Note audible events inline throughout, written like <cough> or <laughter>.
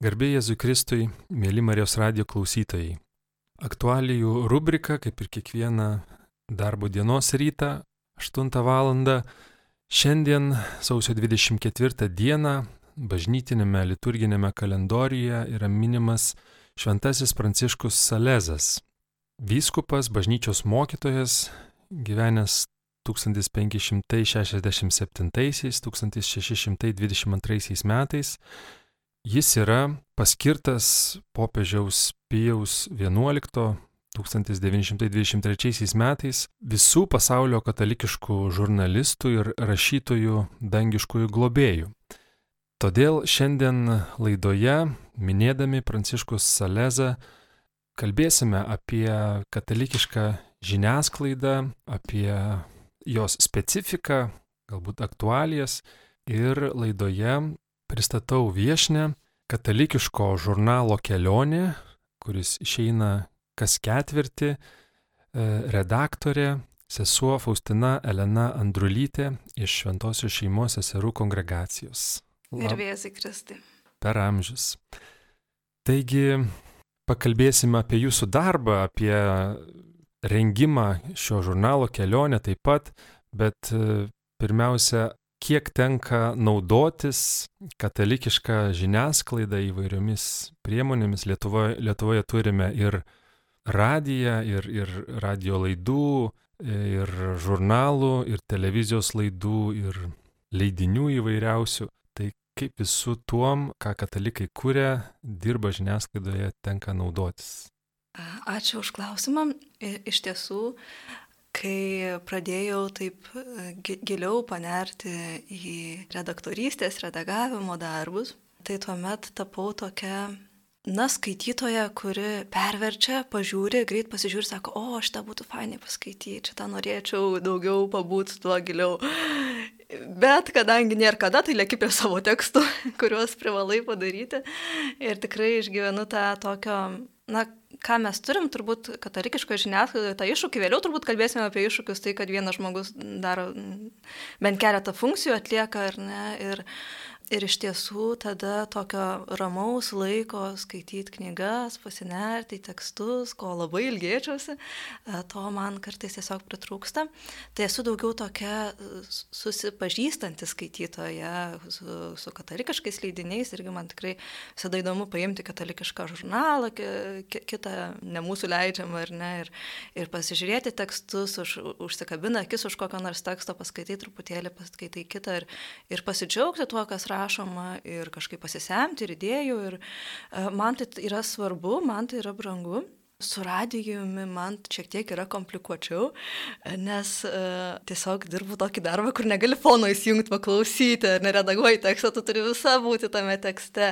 Garbė Jėzui Kristui, mėly Marijos radio klausytojai. Aktualijų rubrika, kaip ir kiekvieną darbo dienos rytą, 8 val. Šiandien, sausio 24 dieną, bažnytinėme liturginėme kalendoriuje yra minimas Šventasis Pranciškus Salezas. Vyskupas, bažnyčios mokytojas, gyvenęs 1567-1622 metais, Jis yra paskirtas popiežiaus Pijaus XI 1923 metais visų pasaulio katalikiškų žurnalistų ir rašytojų dangiškųjų globėjų. Todėl šiandien laidoje, minėdami Pranciškus Salezą, kalbėsime apie katalikišką žiniasklaidą, apie jos specifiką, galbūt aktualijas ir laidoje pristatau viešnę katalikiško žurnalo kelionė, kuris išeina kas ketvirtį, e, redaktorė sesuo Faustina Elena Andrulytė iš Šventojios šeimos seserų kongregacijos. Ir vėzai Kristai. Per amžius. Taigi, pakalbėsime apie jūsų darbą, apie rengimą šio žurnalo kelionę taip pat, bet e, pirmiausia, kiek tenka naudotis katalikišką žiniasklaidą įvairiomis priemonėmis. Lietuvoje, Lietuvoje turime ir radiją, ir, ir radio laidų, ir žurnalų, ir televizijos laidų, ir leidinių įvairiausių. Tai kaip visų tuom, ką katalikai kūrė, dirba žiniasklaidoje, tenka naudotis. Ačiū už klausimą. Iš tiesų, kai pradėjau taip e, giliau panerti į redaktorystės, redagavimo darbus, tai tuomet tapau tokia, na, skaitytoja, kuri perverčia, pažiūri, greit pasižiūri, sako, o, šitą būtų fainai paskaityti, šitą norėčiau daugiau pabūti tuo giliau. Bet kadangi nėra kada, tai lėki prie savo tekstų, <laughs> kuriuos privalai padaryti. Ir tikrai išgyvenu tą tokio, na, ką mes turim, turbūt katalikiškoje žiniasklaidoje tą iššūkį, vėliau turbūt kalbėsime apie iššūkius, tai kad vienas žmogus daro bent keletą funkcijų atlieka ar ne. Ir, Ir iš tiesų tada tokio ramaus laiko skaityti knygas, pasinerti į tekstus, ko labai ilgėčiausi, e, to man kartais tiesiog pritrūksta. Tai esu daugiau tokia susipažįstanti skaitytoja su, su katalikiškais leidiniais irgi man tikrai visada įdomu paimti katalikišką žurnalą, kitą ne mūsų leidžiamą ar ne, ir, ir pasižiūrėti tekstus, už, užsikabina akis už kokio nors teksto, paskaitai truputėlį, paskaitai kitą ir, ir pasidžiaugti tuo, kas rašo rašoma ir kažkaip pasisemti ir idėjų. Ir e, man tai yra svarbu, man tai yra brangu. Su radijumi man šiek tiek yra komplikuočiau, nes uh, tiesiog dirbu tokį darbą, kur negali fono įsijungti, paklausyti, neredaguoji tekstą, tu turi visą būti tame tekste.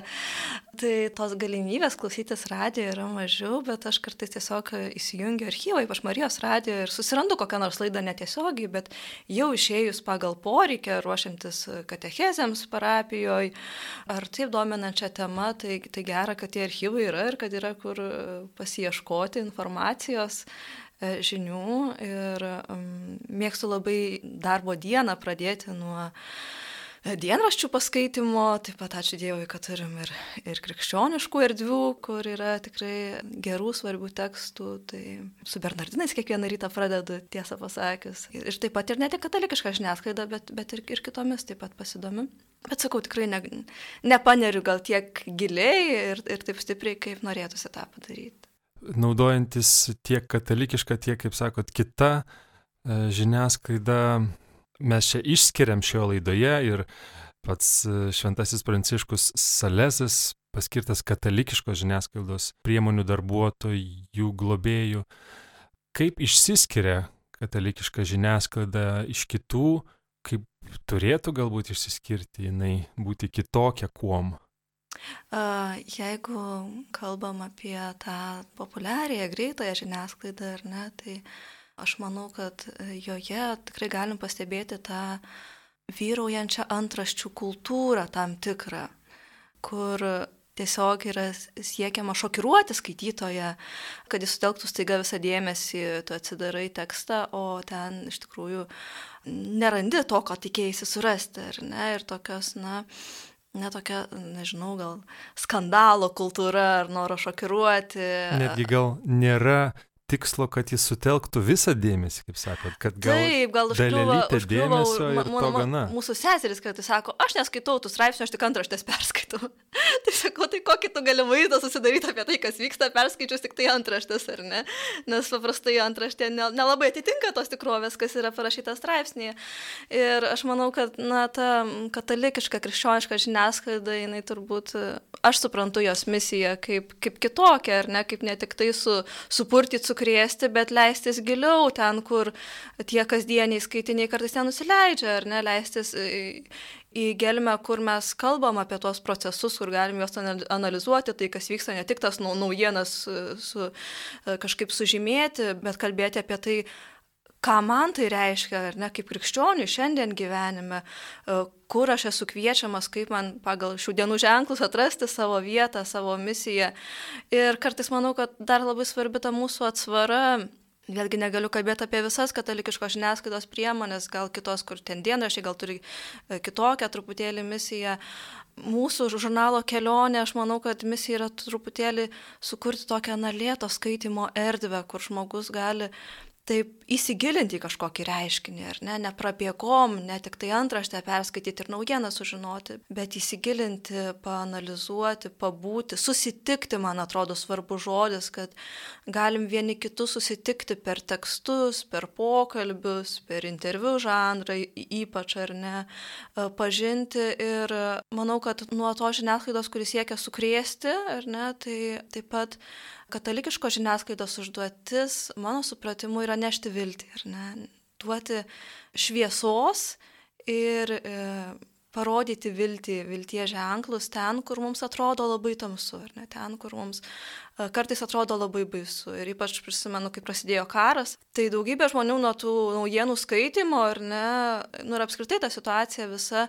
Tai tos galimybės klausytis radijo yra mažiau, bet aš kartais tiesiog įsijungiu archyvą, ypač Marijos radijo ir susirandu kokią nors laidą netiesiogiai, bet jau išėjus pagal poreikį, ruošiantis katechezėms parapijoje, ar taip dominančią temą, tai, tai gera, kad tie archyvai yra ir kad yra kur pasieškoti ieškoti informacijos, e, žinių ir um, mėgstu labai darbo dieną pradėti nuo e, dienraščių paskaitimo, taip pat ačiū Dievui, kad turim ir, ir krikščioniškų erdvių, kur yra tikrai gerų, svarbių tekstų. Tai su Bernardinais kiekvieną rytą pradedu, tiesą pasakius. Ir taip pat ir ne tik katalikišką žiniasklaidą, bet, bet ir, ir kitomis taip pat pasidomi. Bet sakau, tikrai ne, nepaneriu gal tiek giliai ir, ir taip stipriai, kaip norėtųsi tą padaryti naudojantis tiek katalikiška, tiek, kaip sakot, kita e, žiniasklaida, mes čia išskiriam šio laidoje ir pats e, Šventasis Pranciškus Salesas, paskirtas katalikiškos žiniasklaidos priemonių darbuotojų, globėjų, kaip išsiskiria katalikiška žiniasklaida iš kitų, kaip turėtų galbūt išsiskirti, jinai būti kitokia kuom. Jeigu kalbam apie tą populiariąją, greitąją žiniasklaidą ar ne, tai aš manau, kad joje tikrai galim pastebėti tą vyraujančią antraščių kultūrą tam tikrą, kur tiesiog yra siekiama šokiruoti skaitytoją, kad jis sutelktų staiga visą dėmesį, tu atsidarai tekstą, o ten iš tikrųjų nerandi to, ko tikėjai surasti, ar ne, ir tokios, na, netokia, nežinau, gal skandalo kultūra ar noro šokiruoti. Netgi gal nėra tikslo, kad jis sutelktų visą dėmesį, kaip sakot, kad gal Taip, gal užkliuvo, užkliuvo ir to gana. Mūsų seserys kartais sako, aš neskaitau tų straipsnių, aš tik antraštės perskaitau. <laughs> tai sakau, tai kokį tu gali vaizdą susidaryti apie tai, kas vyksta, perskaičius tik tai antraštės, ar ne? Nes paprastai antraštė nelabai atitinka tos tikrovės, kas yra parašyta straipsnėje. Ir aš manau, kad, na, ta katalikiška, krikščioniška žiniasklaida, jinai turbūt, aš suprantu jos misiją kaip, kaip kitokią, ar ne, kaip ne tik tai su, supurtyti, su sukrėsti, bet leistis giliau ten, kur tie kasdieniai skaitiniai kartais nenusileidžia, ar ne, leistis į, į gelmę, kur mes kalbam apie tuos procesus, kur galim juos analizuoti, tai kas vyksta, ne tik tas naujienas su, kažkaip sužymėti, bet kalbėti apie tai, ką man tai reiškia, ar ne, kaip krikščioniui šiandien gyvenime, kur aš esu kviečiamas, kaip man pagal šių dienų ženklus atrasti savo vietą, savo misiją. Ir kartais manau, kad dar labai svarbi ta mūsų atsvara. Vėlgi negaliu kalbėti apie visas katalikiškos žiniasklaidos priemonės, gal kitos, kur ten dienrašiai, gal turi e, kitokią truputėlį misiją. Mūsų žurnalo kelionė, aš manau, kad misija yra truputėlį sukurti tokią nalėto skaitimo erdvę, kur žmogus gali taip įsigilinti į kažkokį reiškinį, ar ne, neprabėgom, ne tik tai antraštę perskaityti ir naujieną sužinoti, bet įsigilinti, paanalizuoti, pabūti, susitikti, man atrodo, svarbu žodis, kad galim vieni kitus susitikti per tekstus, per pokalbius, per interviu žanrą, ypač ar ne, pažinti. Ir manau, kad nuo to žiniasklaidos, kuris siekia sukrėsti, ar ne, tai taip pat katalikiškos žiniasklaidos užduotis, mano supratimu, yra nešti viltį, ar ne? Duoti šviesos ir e, parodyti viltį, vilties ženklus ten, kur mums atrodo labai tamsu, ar ne ten, kur mums e, kartais atrodo labai baisu. Ir ypač prisimenu, kai prasidėjo karas, tai daugybė žmonių nuo tų naujienų skaitimo, ar ne, nu ir apskritai ta situacija visa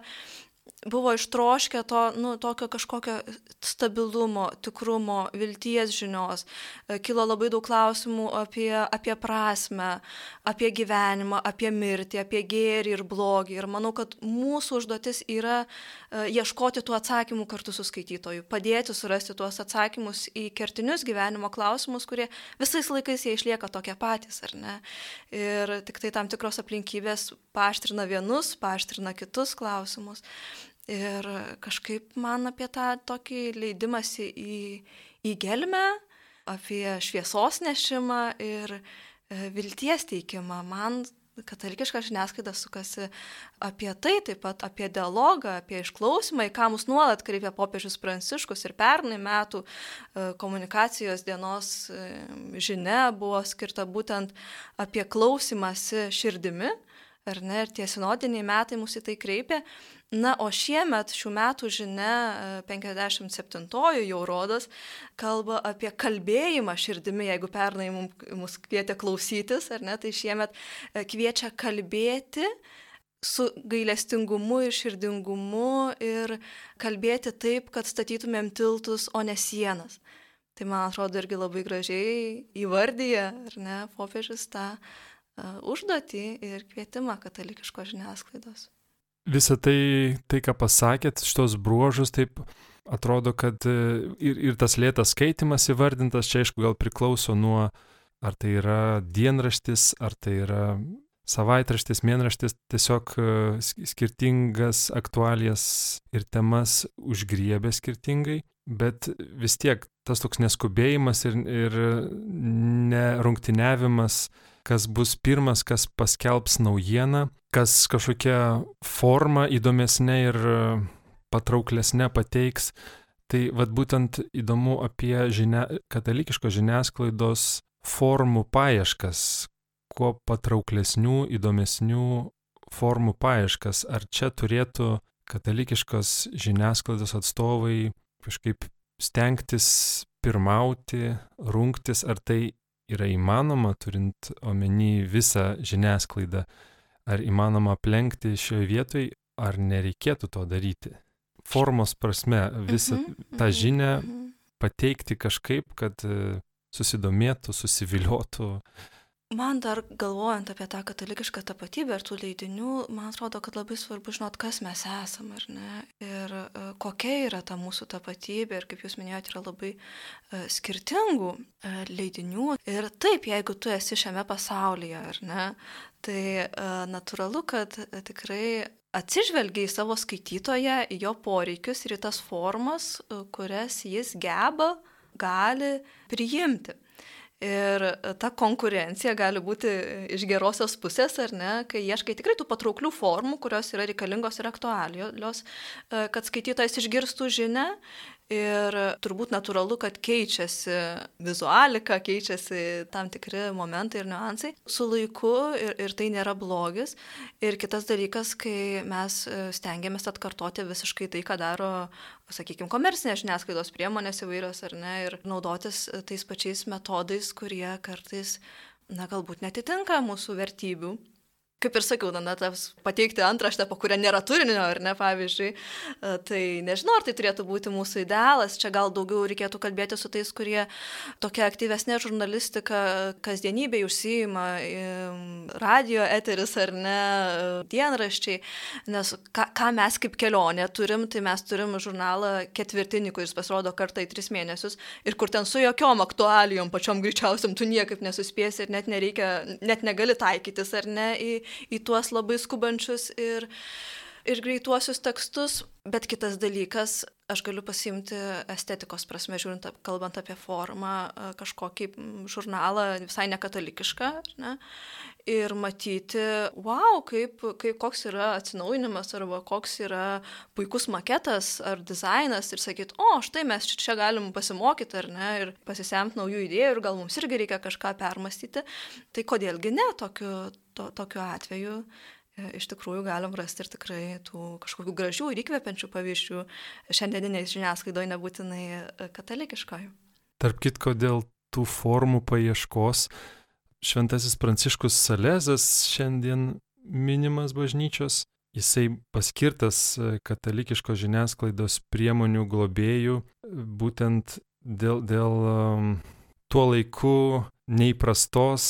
buvo ištroškę to, nu, tokio kažkokio stabilumo, tikrumo, vilties žinios. E, kilo labai daug klausimų apie, apie prasme, apie gyvenimą, apie mirtį, apie gėrį ir blogį. Ir manau, kad mūsų užduotis yra e, ieškoti tų atsakymų kartu su skaitytoju, padėti surasti tuos atsakymus į kertinius gyvenimo klausimus, kurie visais laikais jie išlieka tokie patys, ar ne? Ir tik tai tam tikros aplinkybės paaštrina vienus, paaštrina kitus klausimus. Ir kažkaip man apie tą tokį leidimąsi į, į gelmę, apie šviesos nešimą ir e, vilties teikimą. Man katalikiška žiniasklaida sukasi apie tai, taip pat apie dialogą, apie išklausimą, į ką mus nuolat kreipia popiežius Pranciškus ir pernai metų e, komunikacijos dienos e, žinia buvo skirta būtent apie klausimąsi širdimi. Ar ne, ir tie sinodiniai metai mūsų į tai kreipia. Na, o šiemet, šių metų žinia, 57-oji jau rodos, kalba apie kalbėjimą širdimi, jeigu pernai mus kvietė klausytis, ar ne, tai šiemet e, kviečia kalbėti su gailestingumu ir širdingumu ir kalbėti taip, kad statytumėm tiltus, o ne sienas. Tai man atrodo irgi labai gražiai įvardyja, ar ne, popiežius tą uh, užduotį ir kvietimą katalikiškos žiniasklaidos. Visą tai, tai, ką pasakėt, šitos bruožus, taip atrodo, kad e, ir, ir tas lėtas skaitimas įvardintas, čia aišku gal priklauso nuo, ar tai yra dienraštis, ar tai yra savaitraštis, mėnraštis, tiesiog e, skirtingas aktualijas ir temas užgriebė skirtingai, bet vis tiek tas toks neskubėjimas ir, ir nerungtiniavimas kas bus pirmas, kas paskelbs naujieną, kas kažkokią formą įdomesnė ir patrauklesnė pateiks. Tai vad būtent įdomu apie žinia, katalikiškos žiniasklaidos formų paieškas, kuo patrauklesnių, įdomesnių formų paieškas. Ar čia turėtų katalikiškos žiniasklaidos atstovai kažkaip stengtis pirmauti, rungtis, ar tai yra įmanoma, turint omeny visą žiniasklaidą, ar įmanoma aplenkti šioje vietoje, ar nereikėtų to daryti. Formos prasme visą mm -hmm, tą žinią mm -hmm. pateikti kažkaip, kad e, susidomėtų, susiviliotų Man dar galvojant apie tą katalikišką tapatybę ir tų leidinių, man atrodo, kad labai svarbu žinot, kas mes esame, ar ne, ir uh, kokia yra ta mūsų tapatybė, ir kaip jūs minėjote, yra labai uh, skirtingų uh, leidinių. Ir taip, jeigu tu esi šiame pasaulyje, ar ne, tai natūralu, kad tikrai atsižvelgia į savo skaitytoją, į jo poreikius ir į tas formas, kurias jis geba, gali priimti. Ir ta konkurencija gali būti iš gerosios pusės, ar ne, kai ieškai tikrai tų patrauklių formų, kurios yra reikalingos ir aktualios, kad skaitytojas išgirstų žinę Ir turbūt natūralu, kad keičiasi vizualika, keičiasi tam tikri momentai ir niuansai su laiku ir, ir tai nėra blogis. Ir kitas dalykas, kai mes e, stengiamės atkartoti visiškai tai, ką daro, sakykime, komercinės žiniasklaidos priemonės įvairios ar ne, ir naudotis tais pačiais metodais, kurie kartais, na, galbūt netitinka mūsų vertybių kaip ir sakiau, na, tas pateikti antraštę, po kurią nėra turinio, ar ne, pavyzdžiui, e, tai nežinau, ar tai turėtų būti mūsų idealas, čia gal daugiau reikėtų kalbėti su tais, kurie tokia aktyvesnė žurnalistika kasdienybėje užsijima, radio eteris ar ne, dienraščiai, nes ką, ką mes kaip kelionė turim, tai mes turim žurnalą ketvirtinį, kuris pasirodo kartą į tris mėnesius. Ir kur ten su jokiom aktualijom, pačiom greičiausiam, tu niekaip nesuspėsi ir net nereikia, net negali taikytis ar ne į į tuos labai skubančius ir, ir greituosius tekstus. Bet kitas dalykas, aš galiu pasimti estetikos prasme, žiūrint, kalbant apie formą, kažkokį žurnalą visai nekatalikišką, ne? ir matyti, wow, kaip, kaip, koks yra atsinaujinimas arba koks yra puikus maketas ar dizainas ir sakyti, o štai mes čia galim pasimokyti ar ne, ir pasisemti naujų idėjų ir gal mums irgi reikia kažką permastyti, tai kodėlgi ne tokiu, to, tokiu atveju E, iš tikrųjų galim rasti ir tikrai tų kažkokių gražių ir įkvepiančių pavyzdžių šiandieniniai žiniasklaidoje nebūtinai e, katalikiškoje. Tarp kitko, dėl tų formų paieškos, Šventasis Pranciškus Salezas šiandien minimas bažnyčios, jisai paskirtas e, katalikiškos žiniasklaidos priemonių globėjų būtent dėl, dėl tuo laiku neįprastos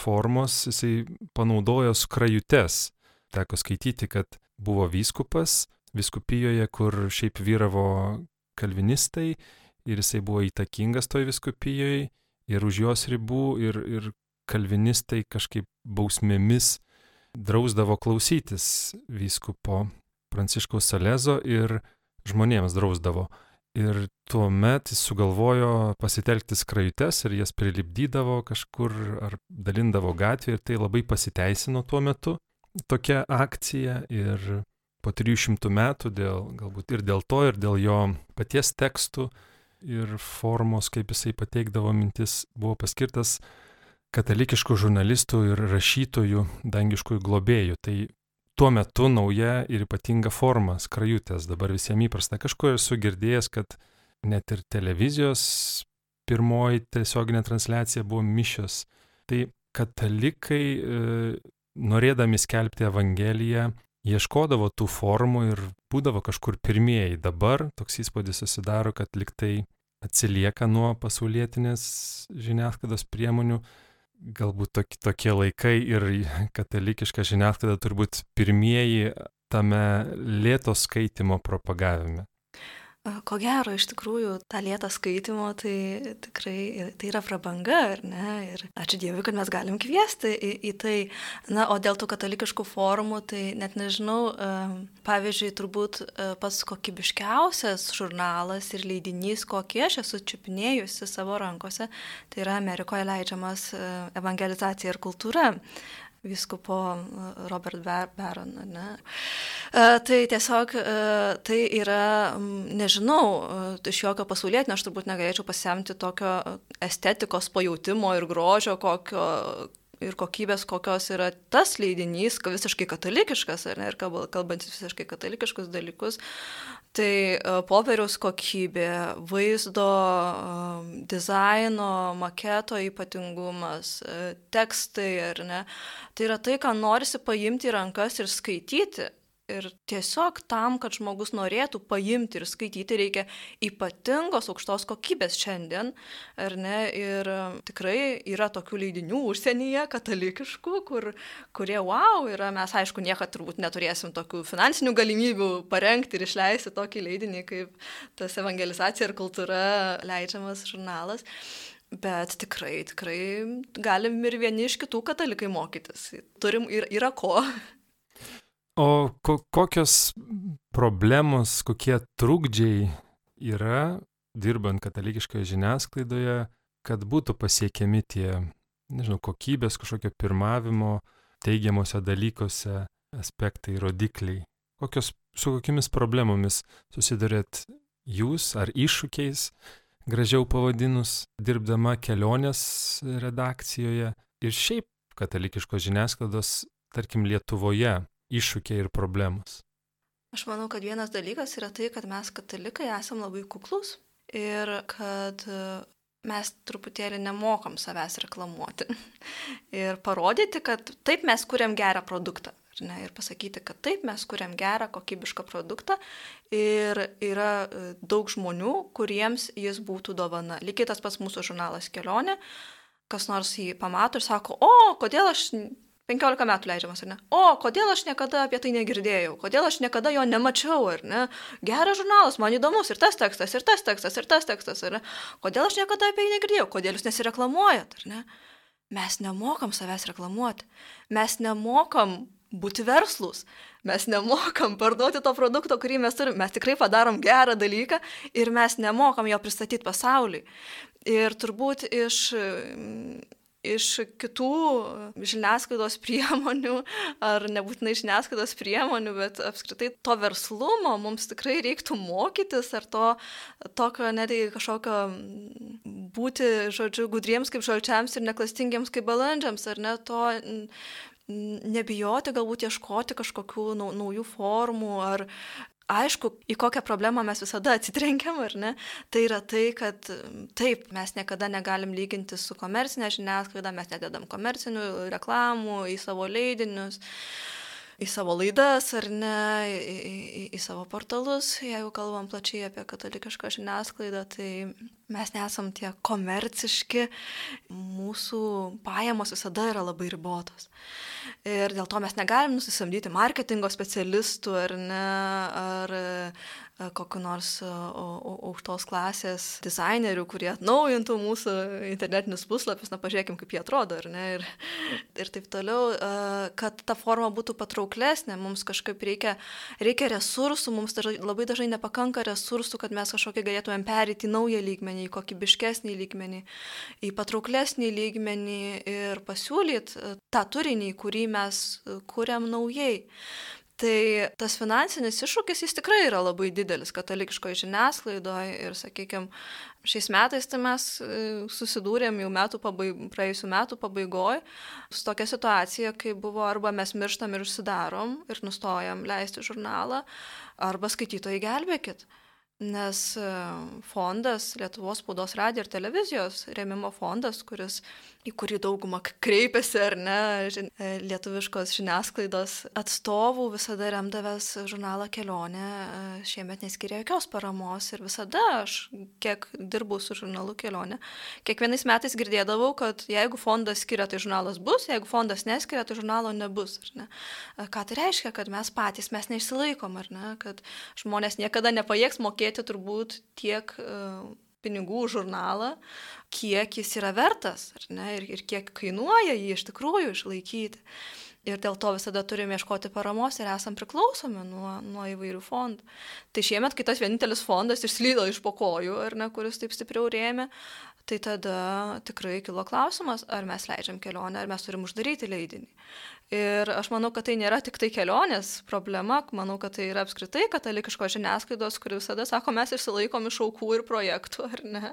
formos, jisai panaudojo skrajutes teko skaityti, kad buvo vyskupas viskupijoje, kur šiaip vyravo kalvinistai ir jisai buvo įtakingas toj viskupijoje ir už jos ribų ir, ir kalvinistai kažkaip bausmėmis drausdavo klausytis vyskupo Pranciškaus Salezo ir žmonėms drausdavo. Ir tuo met jis sugalvojo pasitelkti skrajutes ir jas prilipdydavo kažkur ar dalindavo gatvį ir tai labai pasiteisino tuo metu tokia akcija ir po 300 metų dėl, galbūt ir dėl to, ir dėl jo paties tekstų ir formos, kaip jisai pateikdavo mintis, buvo paskirtas katalikiškų žurnalistų ir rašytojų dangiškųjų globėjų. Tai tuo metu nauja ir ypatinga forma - skrajutės. Dabar visiems įprasta. Kažkur esu girdėjęs, kad net ir televizijos pirmoji tiesioginė transliacija buvo mišios. Tai katalikai e, norėdami skelbti Evangeliją, ieškodavo tų formų ir būdavo kažkur pirmieji. Dabar toks įspūdis susidaro, kad liktai atsilieka nuo pasaulietinės žiniasklaidos priemonių. Galbūt tokie, tokie laikai ir <laughs> katalikiška žiniasklaida turbūt pirmieji tame lėto skaitimo propagavime. Ko gero, iš tikrųjų, tą lietą skaitimo, tai tikrai tai yra prabanga, ar ne? Ir ačiū Dievui, kad mes galim kviesti į, į tai. Na, o dėl tų katalikiškų formų, tai net nežinau, pavyzdžiui, turbūt pats kokybiškiausias žurnalas ir leidinys, kokį aš esu čiupinėjusi savo rankose, tai yra Amerikoje leidžiamas evangelizacija ir kultūra vyskupo e, Robert Baron. Ne? E, tai tiesiog e, tai yra, nežinau, iš jokio pasaulietinio aš turbūt negalėčiau pasiemti tokio estetikos pajūtimo ir grožio, kokio ir kokybės, kokios yra tas leidinys, visiškai katalikiškas, ar ne, ir kalbantis visiškai katalikiškus dalykus, Tai e, popieriaus kokybė, vaizdo, e, dizaino, maketo ypatingumas, e, tekstai ar ne. Tai yra tai, ką norisi paimti į rankas ir skaityti. Ir tiesiog tam, kad žmogus norėtų paimti ir skaityti, reikia ypatingos aukštos kokybės šiandien. Ar ne? Ir tikrai yra tokių leidinių užsienyje, katalikiškų, kur, kurie wow yra. Mes, aišku, niekada turbūt neturėsim tokių finansinių galimybių parengti ir išleisti tokį leidinį, kaip tas evangelizacija ir kultūra leidžiamas žurnalas. Bet tikrai, tikrai galim ir vieni iš kitų katalikai mokytis. Turim ir yra ko. O ko kokios problemos, kokie trukdžiai yra, dirbant katalikiškoje žiniasklaidoje, kad būtų pasiekiami tie, nežinau, kokybės kažkokio pirmavimo teigiamuose dalykuose aspektai, rodikliai? Kokios, su kokiamis problemomis susidurėt jūs ar iššūkiais, gražiau pavadinus, dirbdama kelionės redakcijoje ir šiaip katalikiškos žiniasklaidos, tarkim, Lietuvoje iššūkiai ir problemos? Aš manau, kad vienas dalykas yra tai, kad mes katalikai esame labai kuklus ir kad e, mes truputėlį nemokam savęs reklamuoti. <laughs> ir parodyti, kad taip mes kuriam gerą produktą. Ne, ir pasakyti, kad taip mes kuriam gerą, kokybišką produktą ir yra e, daug žmonių, kuriems jis būtų dovana. Lygiai tas pats mūsų žurnalas kelionė, kas nors jį pamato ir sako, o, kodėl aš 15 metų leidžiamas, ar ne? O, kodėl aš niekada apie tai negirdėjau, kodėl aš niekada jo nemačiau, ar ne? Geras žurnalas, man įdomus ir tas tekstas, ir tas tekstas, ir tas tekstas, ar ne? Kodėl aš niekada apie jį negirdėjau, kodėl jūs nesireklamuojat, ar ne? Mes nemokam savęs reklamuoti, mes nemokam būti verslus, mes nemokam parduoti to produkto, kurį mes turime, mes tikrai padarom gerą dalyką ir mes nemokam jo pristatyti pasauliui. Ir turbūt iš iš kitų žiniasklaidos <laughs> priemonių, ar nebūtinai žiniasklaidos priemonių, bet apskritai to verslumo mums tikrai reiktų mokytis, ar to tokio netgi kažkokio būti, žodžiu, gudriems kaip žalčiams ir neklastingiems kaip balandžiams, ar ne to nebijoti, galbūt ieškoti kažkokių naujų formų ar aišku, į kokią problemą mes visada atsitrenkiam, ar ne? Tai yra tai, kad taip, mes niekada negalim lyginti su komercinė žiniasklaida, mes nededam komercinių reklamų į savo leidinius į savo laidas ar ne, į, į, į savo portalus, jeigu kalbam plačiai apie katalikišką žiniasklaidą, tai mes nesam tie komerciški, mūsų pajamos visada yra labai ribotos. Ir dėl to mes negalim nusisamdyti marketingo specialistų ar ne, ar E, kokiu nors e, aukštos klasės dizainerių, kurie atnaujintų mūsų internetinius puslapius, na pažiūrėkim, kaip jie atrodo, ar ne, ir, ir taip toliau, e, kad ta forma būtų patrauklesnė, mums kažkaip reikia, reikia resursų, mums dažnai, labai dažnai nepakanka resursų, kad mes kažkokį galėtumėm perėti į naują lygmenį, į kokybiškesnį lygmenį, į patrauklesnį lygmenį ir pasiūlyti tą turinį, kurį mes kuriam naujai. Tai tas finansinis iššūkis jis tikrai yra labai didelis katalikiškoje žiniasklaidoje ir, sakykime, šiais metais tai mes e, susidūrėm jau metų pabaig, praėjusių metų pabaigoje su tokia situacija, kai buvo arba mes mirštam ir užsidarom ir nustojam leisti žurnalą, arba skaitytojai gelbėkit. Nes e, fondas, Lietuvos spaudos radio ir televizijos rėmimo fondas, kuris į kurį daugumą kreipiasi ar ne e, lietuviškos žiniasklaidos atstovų, visada remdavęs žurnalą kelionė, e, šiemet neskiria jokios paramos ir visada aš, kiek dirbau su žurnalu kelionė, kiekvienais metais girdėdavau, kad jeigu fondas skiria, tai žurnalas bus, jeigu fondas neskiria, tai žurnalo nebus. Ne? Ką tai reiškia, kad mes patys, mes neišsilaikom, ar ne, kad žmonės niekada nepajėgs mokėti turbūt tiek uh, pinigų žurnalą, kiek jis yra vertas, ne, ir, ir kiek kainuoja jį iš tikrųjų išlaikyti. Ir dėl to visada turime ieškoti paramos ir esam priklausomi nuo, nuo įvairių fondų. Tai šiemet, kai tas vienintelis fondas išslydo iš pokojų, ar ne, kuris taip stipriau rėmė, tai tada tikrai kilo klausimas, ar mes leidžiam kelionę, ar mes turim uždaryti leidinį. Ir aš manau, kad tai nėra tik tai kelionės problema, manau, kad tai yra apskritai katalikiškos žiniasklaidos, kuri visada sako, mes išsilaikom iš aukų ir projektų, ar ne?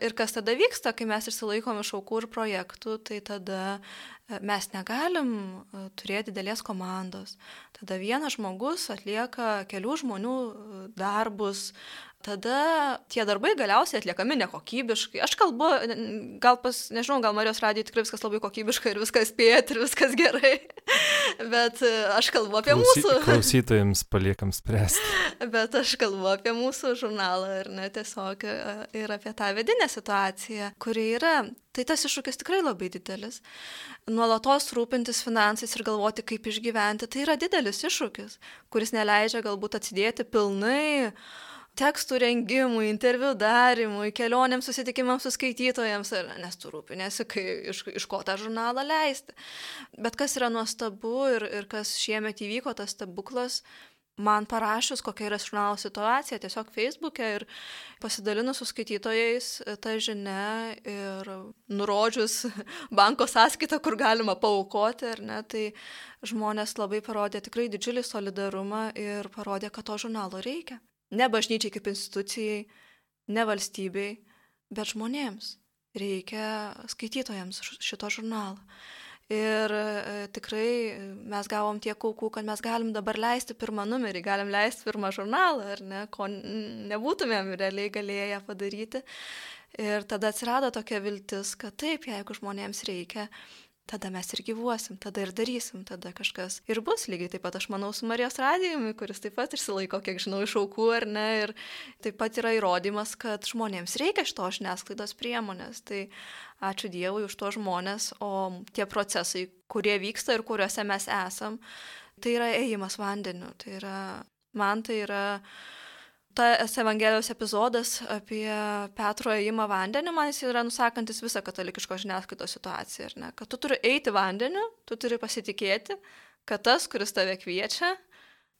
Ir kas tada vyksta, kai mes išsilaikom iš aukų ir projektų, tai tada e, mes negalim e, turėti didelės komandos. Tada vienas žmogus atlieka kelių žmonių e, darbus, tada tie darbai galiausiai atliekami nekokybiškai. Aš kalbu, gal pas, nežinau, gal Marijos radijoje tikrai viskas labai kokybiškai ir viskas spėjat ir viskas gerai, <laughs> bet e, aš kalbu apie Klausy, mūsų. <laughs> Klausytojams paliekam spręsti. Bet aš kalbu apie mūsų žurnalą ir ne tiesiog e, ir apie tą vidinę situaciją, kuri yra. Tai tas iššūkis tikrai labai didelis. Nuolatos rūpintis finansais ir galvoti, kaip išgyventi, tai yra didelis iššūkis, kuris neleidžia galbūt atsidėti pilnai tekstų rengimui, interviu darimui, kelionėms, susitikimams su skaitytojams, nes tu rūpinėsi, kai, iš, iš ko tą žurnalą leisti. Bet kas yra nuostabu ir, ir kas šiemet įvyko, tas stebuklas, man parašius, kokia yra žurnalo situacija, tiesiog Facebook'e ir pasidalinus su skaitytojais tą žinę ir nurodžius <laughs> banko sąskaitą, kur galima paukoti, ar ne, tai žmonės labai parodė tikrai didžiulį solidarumą ir parodė, kad to žurnalo reikia. Ne bažnyčiai kaip institucijai, ne valstybei, bet žmonėms. Reikia skaitytojams šito žurnalo. Ir e, tikrai mes gavom tiek aukų, kad mes galim dabar leisti pirmą numerį, galim leisti pirmą žurnalą, ar ne, ko nebūtumėm realiai galėję padaryti. Ir tada atsirado tokia viltis, kad taip, jeigu žmonėms reikia, tada mes ir gyvuosim, tada ir darysim, tada kažkas ir bus lygiai taip pat, aš manau, su Marijos radijumi, kuris taip pat išsilaiko, kiek žinau, iš aukų ar ne, ir taip pat yra įrodymas, kad žmonėms reikia šito žiniasklaidos priemonės. Tai ačiū Dievui už to žmonės, o tie procesai, kurie vyksta ir kuriuose mes esam, tai yra ėjimas vandeniu, tai yra, man tai yra tas Evangelijos epizodas apie Petro ėjimą vandenį, man jis yra nusakantis visą katalikiško žiniasklaidos situaciją. Ne? Kad tu turi eiti vandeniu, tu turi pasitikėti, kad tas, kuris tave kviečia,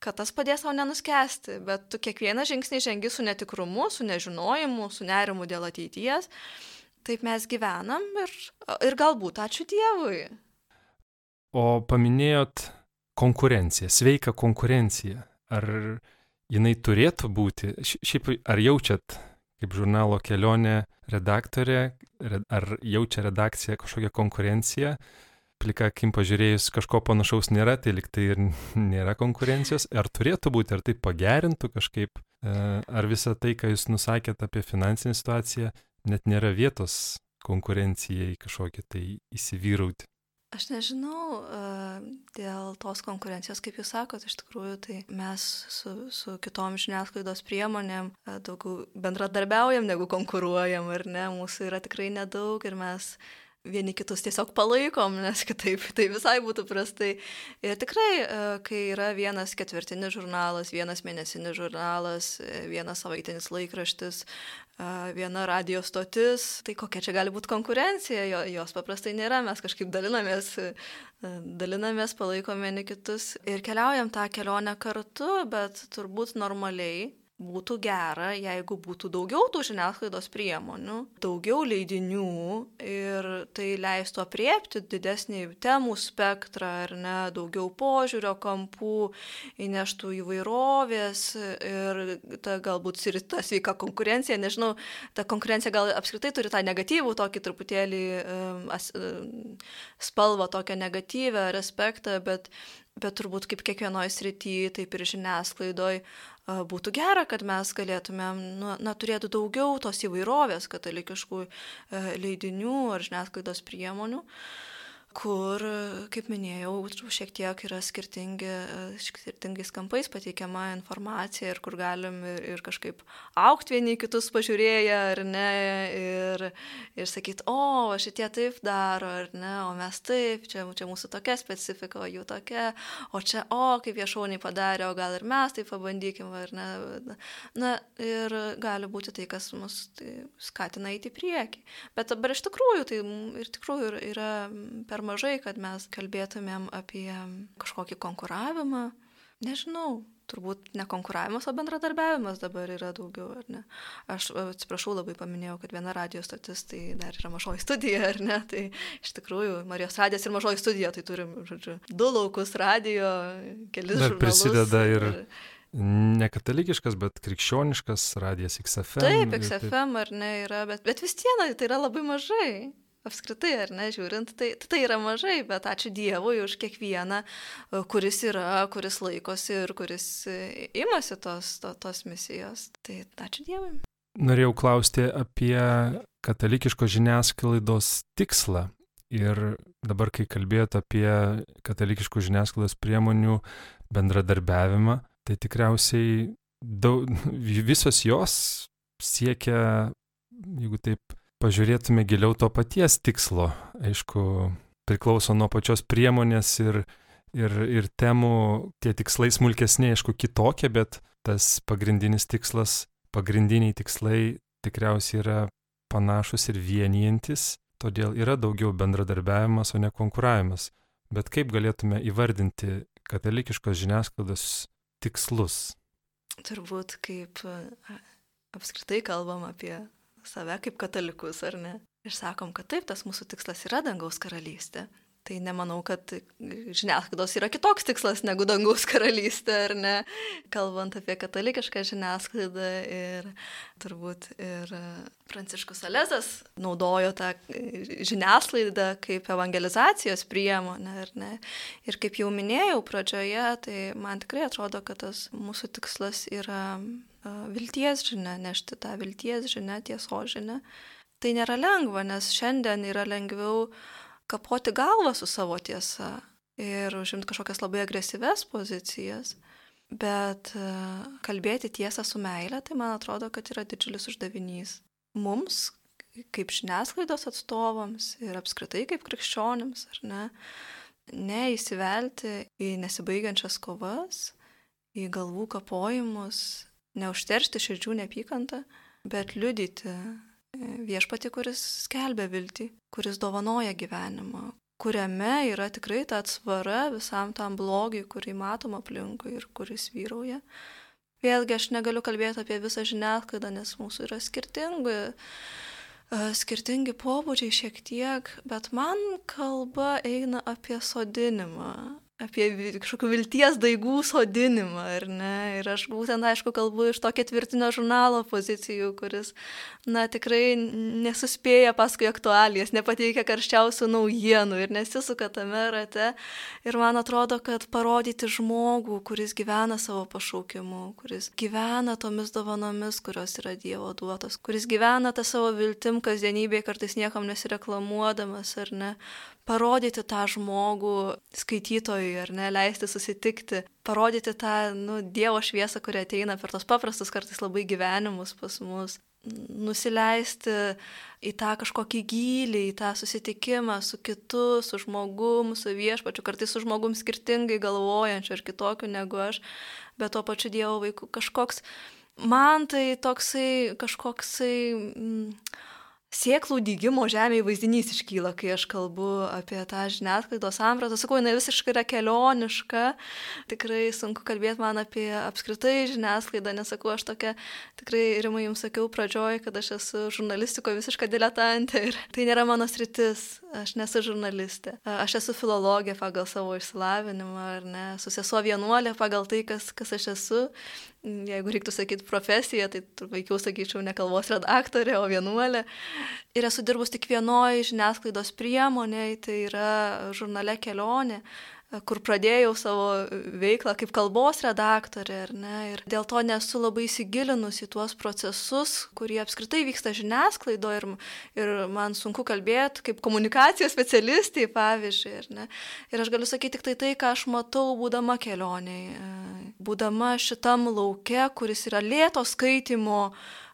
kad tas padės tau nenuskesti, bet tu kiekvieną žingsnį žengi su netikrumu, su nežinojimu, su nerimu dėl ateities. Taip mes gyvenam ir, ir galbūt ačiū Dievui. O paminėjot konkurenciją, sveiką konkurenciją. Ar jinai turėtų būti, šiaip ar jaučiat kaip žurnalo kelionė redaktorė, ar jaučia redakcija kažkokią konkurenciją, plika akim pažiūrėjus kažko panašaus nėra, tai liktai ir <laughs> nėra konkurencijos, ar turėtų būti, ar tai pagerintų kažkaip, e, ar visą tai, ką jūs nusakėt apie finansinę situaciją, net nėra vietos konkurencijai kažkokiai tai įsivyrauti. Aš nežinau, dėl tos konkurencijos, kaip jūs sakot, iš tikrųjų, tai mes su, su kitom žiniasklaidos priemonėm daugiau bendradarbiaujam negu konkuruojam, ar ne, mūsų yra tikrai nedaug ir mes vieni kitus tiesiog palaikom, nes kitaip <laughs> tai visai būtų prastai. Ir tikrai, kai yra vienas ketvirtinis žurnalas, vienas mėnesinis žurnalas, vienas savaitinis laikraštis, viena radio stotis, tai kokia čia gali būti konkurencija, jo, jos paprastai nėra, mes kažkaip dalinamės, dalinamės, palaikome vieni kitus ir keliaujam tą kelionę kartu, bet turbūt normaliai būtų gera, jeigu būtų daugiau tų žiniasklaidos priemonių, daugiau leidinių ir tai leistų apriepti didesnį temų spektrą ar ne, daugiau požiūrio kampų, įneštų įvairovės ir ta galbūt ir ta sveika konkurencija, nežinau, ta konkurencija gal apskritai turi tą negatyvų tokį truputėlį spalvą, tokią negatyvę aspektą, bet bet turbūt kaip kiekvienoje srityje, taip ir žiniasklaidoje būtų gera, kad mes galėtumėm, nu, na, turėtų daugiau tos įvairovės katalikiškų e, leidinių ar žiniasklaidos priemonių. Uh, kur, kaip minėjau, šiek tiek yra skirtingi, skirtingais kampais pateikiama informacija ir kur galim ir, ir kažkaip aukti vieni kitus pažiūrėję, ar ne, ir, ir sakyti, o, šitie taip daro, ar ne, o mes taip, čia, čia mūsų tokia specifika, o jų tokia, o čia, o, kaip jie šauniai padarė, o gal ir mes tai pabandykim, ar ne. Na, ir gali būti tai, kas mus tai skatina eiti į priekį. Bet dabar iš tikrųjų, tai ir tikrųjų yra per mažai, kad mes kalbėtumėm apie kažkokį konkuravimą. Nežinau, turbūt ne konkuravimas, o bendradarbiavimas dabar yra daugiau, ar ne? Aš atsiprašau, labai paminėjau, kad viena radio stotis tai dar yra mažoji studija, ar ne? Tai iš tikrųjų Marijos radijas ir mažoji studija, tai turim, žodžiu, du laukus radio, kelis dar žurnalus. prisideda ir... ir nekatalikiškas, bet krikščioniškas radijas XFM. Taip, XFM ar ne yra, bet, bet vis tiek tai yra labai mažai. Apskritai, ar ne, žiūrint, tai, tai yra mažai, bet ačiū Dievui už kiekvieną, e, kuris yra, kuris laikosi ir kuris e, imasi tos, to, tos misijos. Tai ačiū Dievui. Norėjau klausti apie katalikiškos žiniasklaidos tikslą. Ir dabar, kai kalbėjote apie katalikiškų žiniasklaidos priemonių bendradarbiavimą, tai tikriausiai daug, <laughs> visos jos siekia, jeigu taip pažiūrėtume giliau to paties tikslo. Aišku, priklauso nuo pačios priemonės ir, ir, ir temų, tie tikslai smulkesni, aišku, kitokie, bet tas pagrindinis tikslas, pagrindiniai tikslai tikriausiai yra panašus ir vienijantis, todėl yra daugiau bendradarbiavimas, o ne konkuravimas. Bet kaip galėtume įvardinti katalikiškos žiniasklaidos tikslus? Turbūt kaip apskritai kalbam apie save kaip katalikus, ar ne? Ir sakom, kad taip, tas mūsų tikslas yra dangaus karalystė. Tai nemanau, kad žiniasklaidos yra kitoks tikslas negu dangaus karalystė, ar ne? Kalbant apie katalikišką žiniasklaidą ir turbūt ir Pranciškus Alezas naudojo tą žiniasklaidą kaip evangelizacijos priemonę, ar ne? Ir kaip jau minėjau pradžioje, tai man tikrai atrodo, kad tas mūsų tikslas yra vilties žinia, nešti tą vilties žinią, tieso žinią. Tai nėra lengva, nes šiandien yra lengviau kapoti galvą su savo tiesa ir užimti kažkokias labai agresyves pozicijas. Bet kalbėti tiesą su meile, tai man atrodo, kad yra didžiulis uždavinys. Mums, kaip žiniasklaidos atstovams ir apskritai kaip krikščionims, ar ne, neįsivelti į nesibaigiančias kovas, į galvų kapojimus, neužteršti širdžių neapykantą, bet liudyti e, viešpati, kuris skelbia viltį, kuris dovanoja gyvenimą, kuriame yra tikrai ta atsvara visam tam blogiui, kurį matom aplinkui ir kuris vyrauja. Vėlgi aš negaliu kalbėti apie visą žiniasklaidą, nes mūsų yra skirtingi, e, skirtingi pobūdžiai šiek tiek, bet man kalba eina apie sodinimą, apie kažkokių vilties daigų sodinimą, ar ne? Ir aš būtent, aišku, kalbu iš to ketvirtinio žurnalo pozicijų, kuris, na, tikrai nesuspėja paskui aktualijas, nepateikia karščiausių naujienų ir nesisuka tame rate. Ir man atrodo, kad parodyti žmogų, kuris gyvena savo pašaukimu, kuris gyvena tomis dovanomis, kurios yra Dievo duotos, kuris gyvena tą savo viltim kasdienybėje, kartais niekam nesireklamuodamas, ar ne? Parodyti tą žmogų skaitytojui, ar ne, leisti susitikti, parodyti tą, nu, Dievo šviesą, kuri ateina per tos paprastus kartais labai gyvenimus pas mus, nusileisti į tą kažkokį gylį, į tą susitikimą su kitu, su žmogum, su viešpačiu, kartais su žmogum skirtingai galvojančiu ir kitokiu negu aš, bet tuo pačiu Dievo vaiku. Kažkoks, man tai toksai kažkoksai... Mm, sėklų dygimo žemėje vaizdinys iškyla, kai aš kalbu apie tą žiniasklaidos sampratą. Sakau, jinai visiškai yra kelioniška. Tikrai sunku kalbėti man apie apskritai žiniasklaidą, nesakau, aš tokia, tikrai rimai jums sakiau pradžioj, kad aš esu žurnalistiko visiška diletantė ir <laughs> tai nėra mano sritis, aš nesu žurnalistė. Aš esu filologė pagal savo išsilavinimą, ar ne, esu sesuo vienuolė pagal tai, kas, kas aš esu jeigu reiktų sakyti profesiją, tai veikiau sakyčiau ne kalbos redaktorė, o vienuolė. Ir esu dirbus tik vienoje žiniasklaidos priemonėje, tai yra žurnale kelionė kur pradėjau savo veiklą kaip kalbos redaktorė, ar ne, ir dėl to nesu labai įsigilinus į tuos procesus, kurie apskritai vyksta žiniasklaidoje ir, ir man sunku kalbėti kaip komunikacijos specialistai, pavyzdžiui, ar ne. Ir aš galiu sakyti tik tai tai, ką aš matau, būdama kelioniai, būdama šitam lauke, kuris yra lėto skaitimo,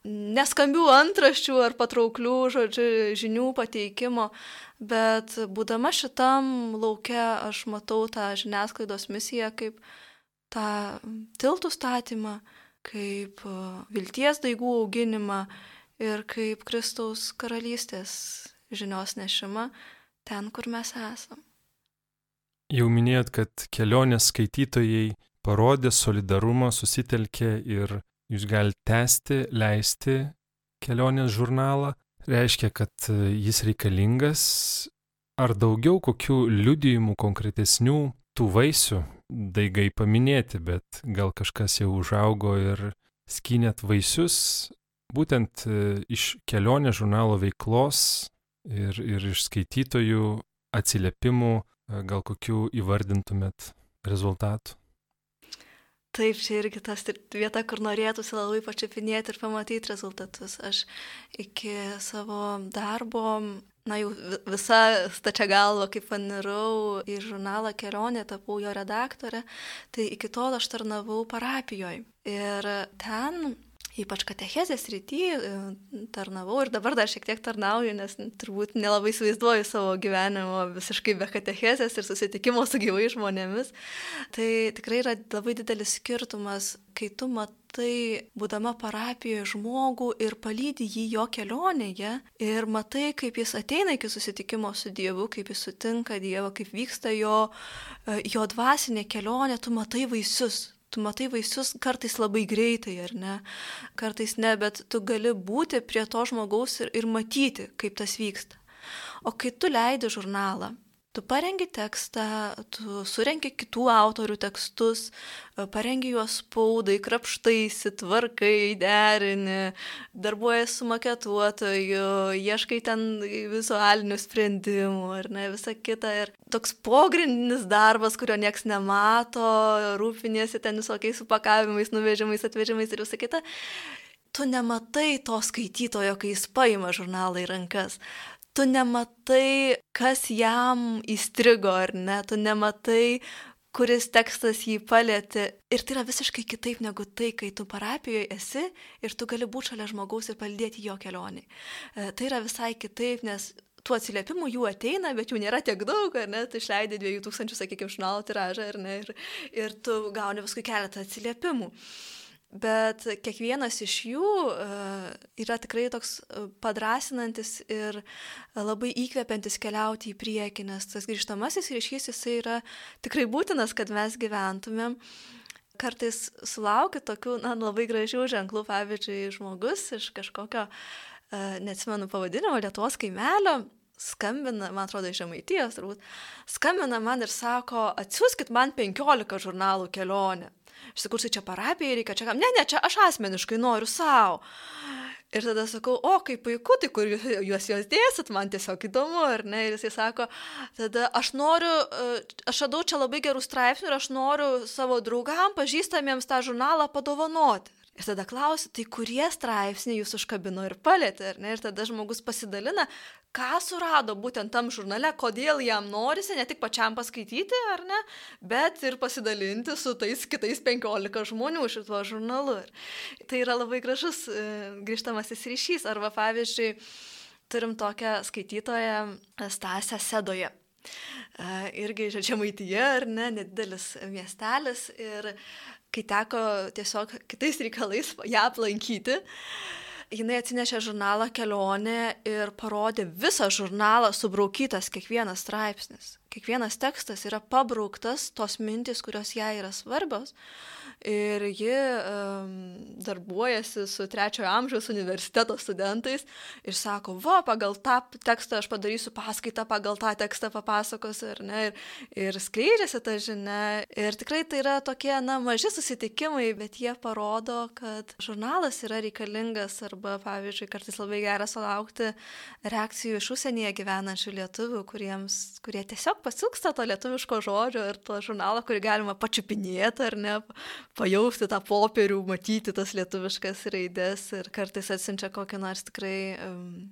neskambių antraščių ar patrauklių žodžiu, žinių pateikimo, bet būdama šitam laukia aš matau tą žiniasklaidos misiją kaip tą tiltų statymą, kaip e, vilties daigų auginimą ir kaip Kristaus karalystės žinios nešimą ten, kur mes esam. Jau minėjot, kad kelionės skaitytojai parodė solidarumą, susitelkė ir jūs galite tęsti, leisti kelionės žurnalą reiškia, kad e, jis reikalingas, ar daugiau kokių liudijimų konkretesnių tų vaisių, daigai paminėti, bet gal kažkas jau užaugo ir skynėt vaisius, būtent e, iš kelionės žurnalo veiklos ir, ir iš skaitytojų atsiliepimų gal kokių įvardintumėt rezultatų? Taip, čia irgi tas vieta, kur norėtųsi labai pačiupinėti ir pamatyti rezultatus. Aš iki savo darbo, na jau visa stačia galva, kaip panirau į žurnalą kelionė, tapau jo redaktorė, tai iki tol aš tarnavau parapijoje. Ir ten ypač katechezės rytį e, tarnavau ir dabar dar šiek tiek tarnauju, nes turbūt nelabai įsivaizduoju savo gyvenimo visiškai be katechezės ir susitikimo su gyvai žmonėmis. Tai tikrai yra labai didelis skirtumas, kai tu matai, būdama parapijoje žmogų ir palydi jį jo kelionėje ir matai, kaip jis ateina iki susitikimo su Dievu, kaip jis sutinka Dievą, kaip vyksta jo, e, jo dvasinė kelionė, tu matai vaisius tu matai vaisius kartais labai greitai, ar ne, kartais ne, bet tu gali būti prie to žmogaus ir, ir matyti, kaip tas vyksta. O kai tu leidi žurnalą, Tu parengi tekstą, tu surenki kitų autorių tekstus, e, parengi juos spaudai, krapštaisi, tvarkai, derini, darbuojas su maketuotoju, ieškai ten vizualinių sprendimų ar ne, visa kita. Ir toks pogrindinis darbas, kurio nieks nemato, rūpinėsi ten visokiais supakavimais, nuvežimais, atvežimais ir visa kita tu nematai to skaitytojo, kai jis paima žurnalą į rankas tu nematai, kas jam įstrigo ar ne, tu nematai, kuris tekstas jį palėtė. Ir tai yra visiškai kitaip negu tai, kai tu parapijoje esi ir tu gali būti šalia žmogaus ir palidėti jo kelionį. E, tai yra visai kitaip, nes tų atsiliepimų jų ateina, bet jų nėra tiek daug, ar ne, tu išleidai 2000, sakykime, žurnalo tiražą, ar ne, ir, ir tu gauni paskui keletą atsiliepimų. Uh, bet kiekvienas iš jų e, yra tikrai toks e, padrasinantis ir labai įkvepiantis keliauti į priekį, nes tas grįžtamasis ryšys jisai yra tikrai būtinas, kad mes gyventumėm. Kartais sulaukiu tokių, na, labai gražių ženklų, pavyzdžiui, žmogus iš kažkokio, e, neatsimenu pavadinimo, Lietuvos kaimelio, skambina, man atrodo, iš Žemaitijos turbūt, skambina man ir sako, atsiųskit man 15 žurnalų kelionę. Aš sakau, tai čia parapijai reikia, čia kam. Ne, ne, čia aš asmeniškai noriu savo. Ir tada sakau, o kaip puiku, tai kur jūs juos jos dėsit, man tiesiog įdomu, ar ne? Ir jisai sako, tada aš noriu, e, aš radau čia labai gerų straipsnių ir aš noriu savo draugam, pažįstamiems tą žurnalą padovanoti. Ir tada klausi, tai kurie straipsniai jūs užkabino ir palėtė, ar ne? Ir tada žmogus pasidalina, ką surado būtent tam žurnale, kodėl jam norisi ne tik pačiam paskaityti, ar ne, bet ir pasidalinti su tais kitais 15 žmonių šituo žurnalu. Ir tai yra labai gražus e, grįžtamasis ryšys. Arba pavyzdžiui, turim tokią skaitytoją Stasę Sedoje. Uh, irgi žemaityje, ar ne, nedidelis miestelis. Ir kai teko tiesiog kitais reikalais ją aplankyti, jinai atsinešė žurnalą kelionė ir parodė visą žurnalą subraukytas kiekvienas straipsnis. Kiekvienas tekstas yra pabrauktas tos mintys, kurios jai yra svarbios ir ji um, darbuojasi su trečiojo amžiaus universiteto studentais ir sako, va, pagal tą tekstą aš padarysiu paskaitą, pagal tą tekstą papasakosiu, ar ne, ir, ir skleidžiasi ta žinia. Ir tikrai tai yra tokie, na, maži susitikimai, bet jie parodo, kad žurnalas yra reikalingas arba, pavyzdžiui, kartais labai gera sulaukti reakcijų iš užsienyje gyvenančių lietuvių, kuriems, kurie tiesiog pasilgsta to lietuviško žodžio ir to žurnalo, kurį galima pačiupinėti ar ne, pajausti tą popierių, matyti tas lietuviškas raidės ir kartais atsiunčia kokį nors tikrai um,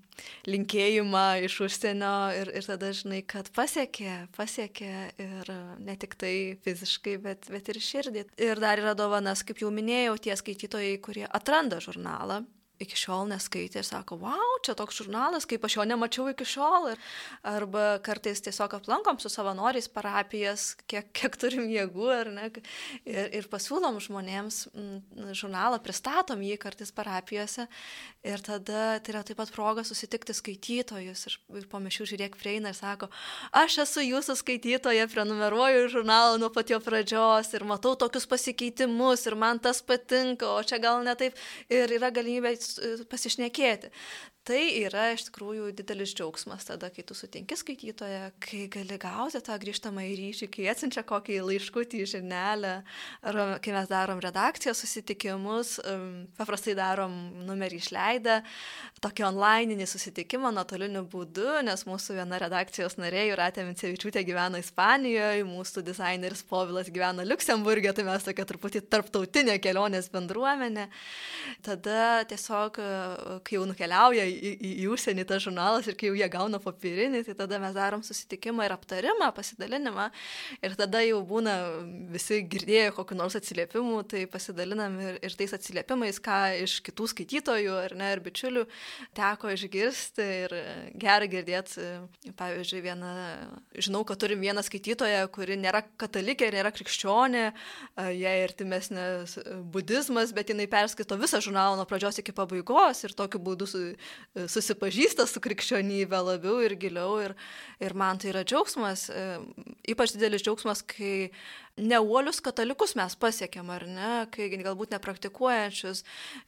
linkėjimą iš užsienio ir, ir tada žinai, kad pasiekė, pasiekė ir ne tik tai fiziškai, bet, bet ir širdį. Ir dar yra dovanas, kaip jau minėjau, tie skaitytojai, kurie atranda žurnalą iki šiol neskaitė ir sako, wow, čia toks žurnalas, kaip aš jo nemačiau iki šiol. Ir, arba kartais tiesiog aplankom su savanoriais parapijas, kiek, kiek turim jėgų ir, ne, ir, ir pasiūlom žmonėms m, mm, žurnalą, pristatom jį kartais parapijose. Ir tada tai yra taip pat proga susitikti skaitytojus. Ir, ir po mišių žiūrėk prieina ir sako, aš esu jūsų skaitytoja, prenumeruoju žurnalą nuo pat jo pradžios ir matau tokius pasikeitimus ir man tas patinka, o čia gal ne taip. Ir yra galimybė pasišnekėti tai yra iš tikrųjų didelis džiaugsmas tada, kai tu sutinki skaitytoją, kai gali gauti tą grįžtamą į ryšį, kai atsiunčia kokį laiškutį žinelę, ar kai mes darom redakcijos susitikimus, paprastai darom numerį išleidę, tokį onlininį susitikimą nuotoliniu būdu, nes mūsų viena redakcijos narė, Juratė Mincevičiūtė, gyvena Ispanijoje, mūsų dizaineris Povilas gyvena Luksemburgė, tai mes tokia truputį tarptautinė kelionės bendruomenė. Tada tiesiog, kai jau nukeliauja į, į, į užsienį tas žurnalas ir kai jau jie gauna papirinį, tai tada mes darom susitikimą ir aptarimą, pasidalinimą. Ir tada jau būna visi girdėję kokiu nors atsiliepimu, tai pasidalinam ir, ir tais atsiliepimais, ką iš kitų skaitytojų ar ne, ir bičiulių teko išgirsti. Ir gera girdėti, pavyzdžiui, vieną, žinau, kad turim vieną skaitytoją, kuri nėra katalikė, nėra krikščionė, jai artimesnės budizmas, bet jinai perskaito visą žurnalą nuo pradžios iki pabaigos ir tokiu būdu su, susipažįsta su krikščionybė labiau ir giliau. Ir, ir man tai yra džiaugsmas, e, ypač didelis džiaugsmas, kai neuolius katalikus mes pasiekėm, ar ne, kai galbūt nepraktikuojančius,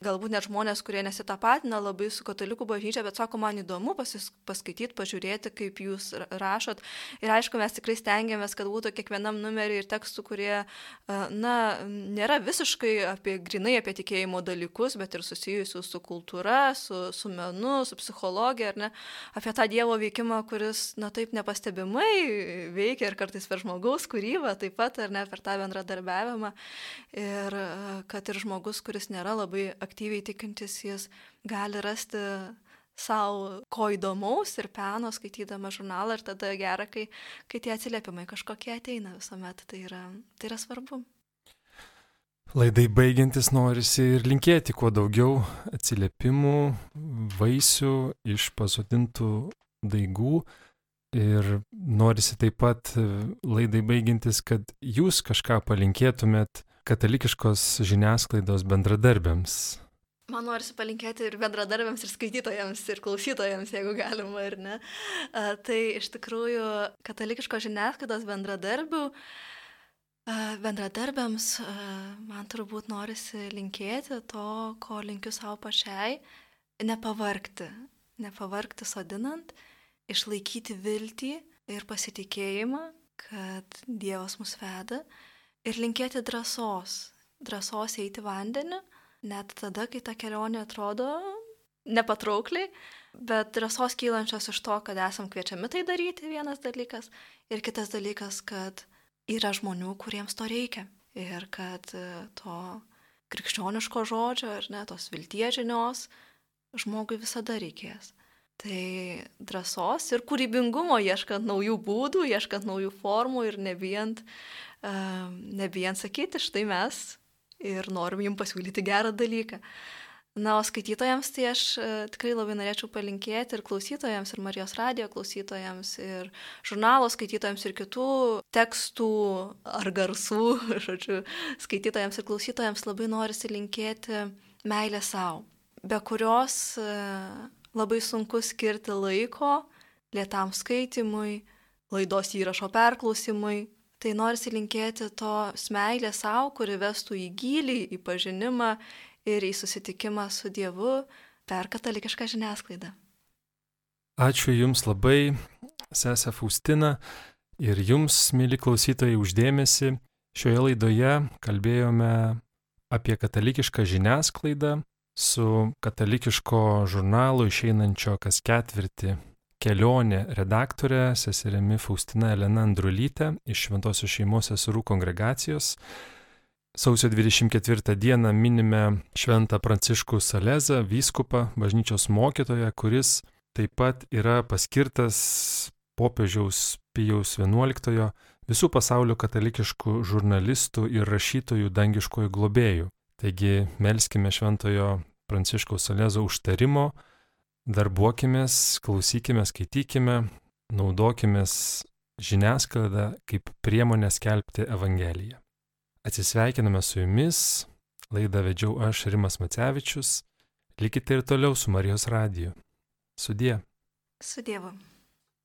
galbūt net žmonės, kurie nesitapatina labai su katalikų bažnyčia, bet sako, man įdomu pasis, paskaityti, pažiūrėti, kaip jūs rašot. Ir aišku, mes tikrai stengiamės, kad būtų kiekvienam numeriui ir tekstų, kurie, na, nėra visiškai apie, grinai apie tikėjimo dalykus, bet ir susijusių su kultūra, su, su menu, su psichologija, ar ne, apie tą Dievo veikimą, kuris, na, taip nepastebimai veikia ir kartais per žmogaus kūrybą taip pat, ar ne ne, per tą bendradarbiavimą. Ir kad ir žmogus, kuris nėra labai aktyviai tikintis, jis gali rasti savo ko įdomaus ir peno skaitydama žurnalą ir tada gera, kai, kai tie atsiliepimai kažkokie ateina visuomet. Tai yra, tai yra svarbu. Laidai baigiantis norisi ir linkėti kuo daugiau atsiliepimų, vaisių iš pasodintų daigų, Ir norisi taip pat e, laidai baigintis, kad jūs kažką palinkėtumėt katalikiškos žiniasklaidos bendradarbiams. Man norisi palinkėti ir bendradarbiams, ir skaitytojams, ir klausytojams, jeigu galima, ar ne. A, tai iš tikrųjų katalikiškos žiniasklaidos bendradarbių, a, bendradarbiams a, man turbūt norisi linkėti to, ko linkiu savo pačiai - nepavarkti, nepavarkti sodinant išlaikyti viltį ir pasitikėjimą, kad Dievas mus veda ir linkėti drąsos, drąsos eiti vandenį, net tada, kai ta kelionė atrodo nepatraukliai, bet drąsos kylančios iš to, kad esam kviečiami tai daryti, vienas dalykas, ir kitas dalykas, kad yra žmonių, kuriems to reikia ir kad e, to krikščioniško žodžio ir net tos vilties žinios žmogui visada reikės. Tai drąsos ir kūrybingumo, ieškant naujų būdų, ieškant naujų formų ir nebijant, uh, nebijant sakyti, štai mes ir norim jums pasiūlyti gerą dalyką. Na, o skaitytojams tai aš uh, tikrai labai norėčiau palinkėti ir klausytojams, ir Marijos radio klausytojams, ir žurnalo skaitytojams, ir kitų tekstų ar garsų, <laughs> žodžiu, skaitytojams ir klausytojams labai norisi linkėti meilę savo, be kurios uh, labai sunku skirti laiko lėtam skaitimui, laidos įrašo perklausimui. Tai norisi linkėti tos meilės savo, kuri vestų į gilį, į pažinimą ir į susitikimą su Dievu per katalikišką žiniasklaidą. Ačiū Jums labai, sesė Faustina, ir Jums, mėly klausytojai, uždėmesi. Šioje laidoje kalbėjome apie katalikišką žiniasklaidą, su katalikiško žurnalo išeinančio kas ketvirtį kelionė redaktorė seserimi Faustina Elena Andrulytė iš Šventosios šeimos seserų kongregacijos. Sausio 24 dieną minime Šventą Pranciškų Salezą, vyskupą, bažnyčios mokytoją, kuris taip pat yra paskirtas popiežiaus Pijaus XI visų pasaulio katalikiškų žurnalistų ir rašytojų dangiškojų globėjų. Taigi melskime Šventojo Pranciškaus Salezo užtarimo, darbuokimės, klausykime, skaitykime, naudokime žiniasklaidą kaip priemonę skelbti Evangeliją. Atsisveikiname su jumis, laidą vedžiau aš Rimas Macevičius, likite ir toliau su Marijos radiju. Sudie. Su Dievu.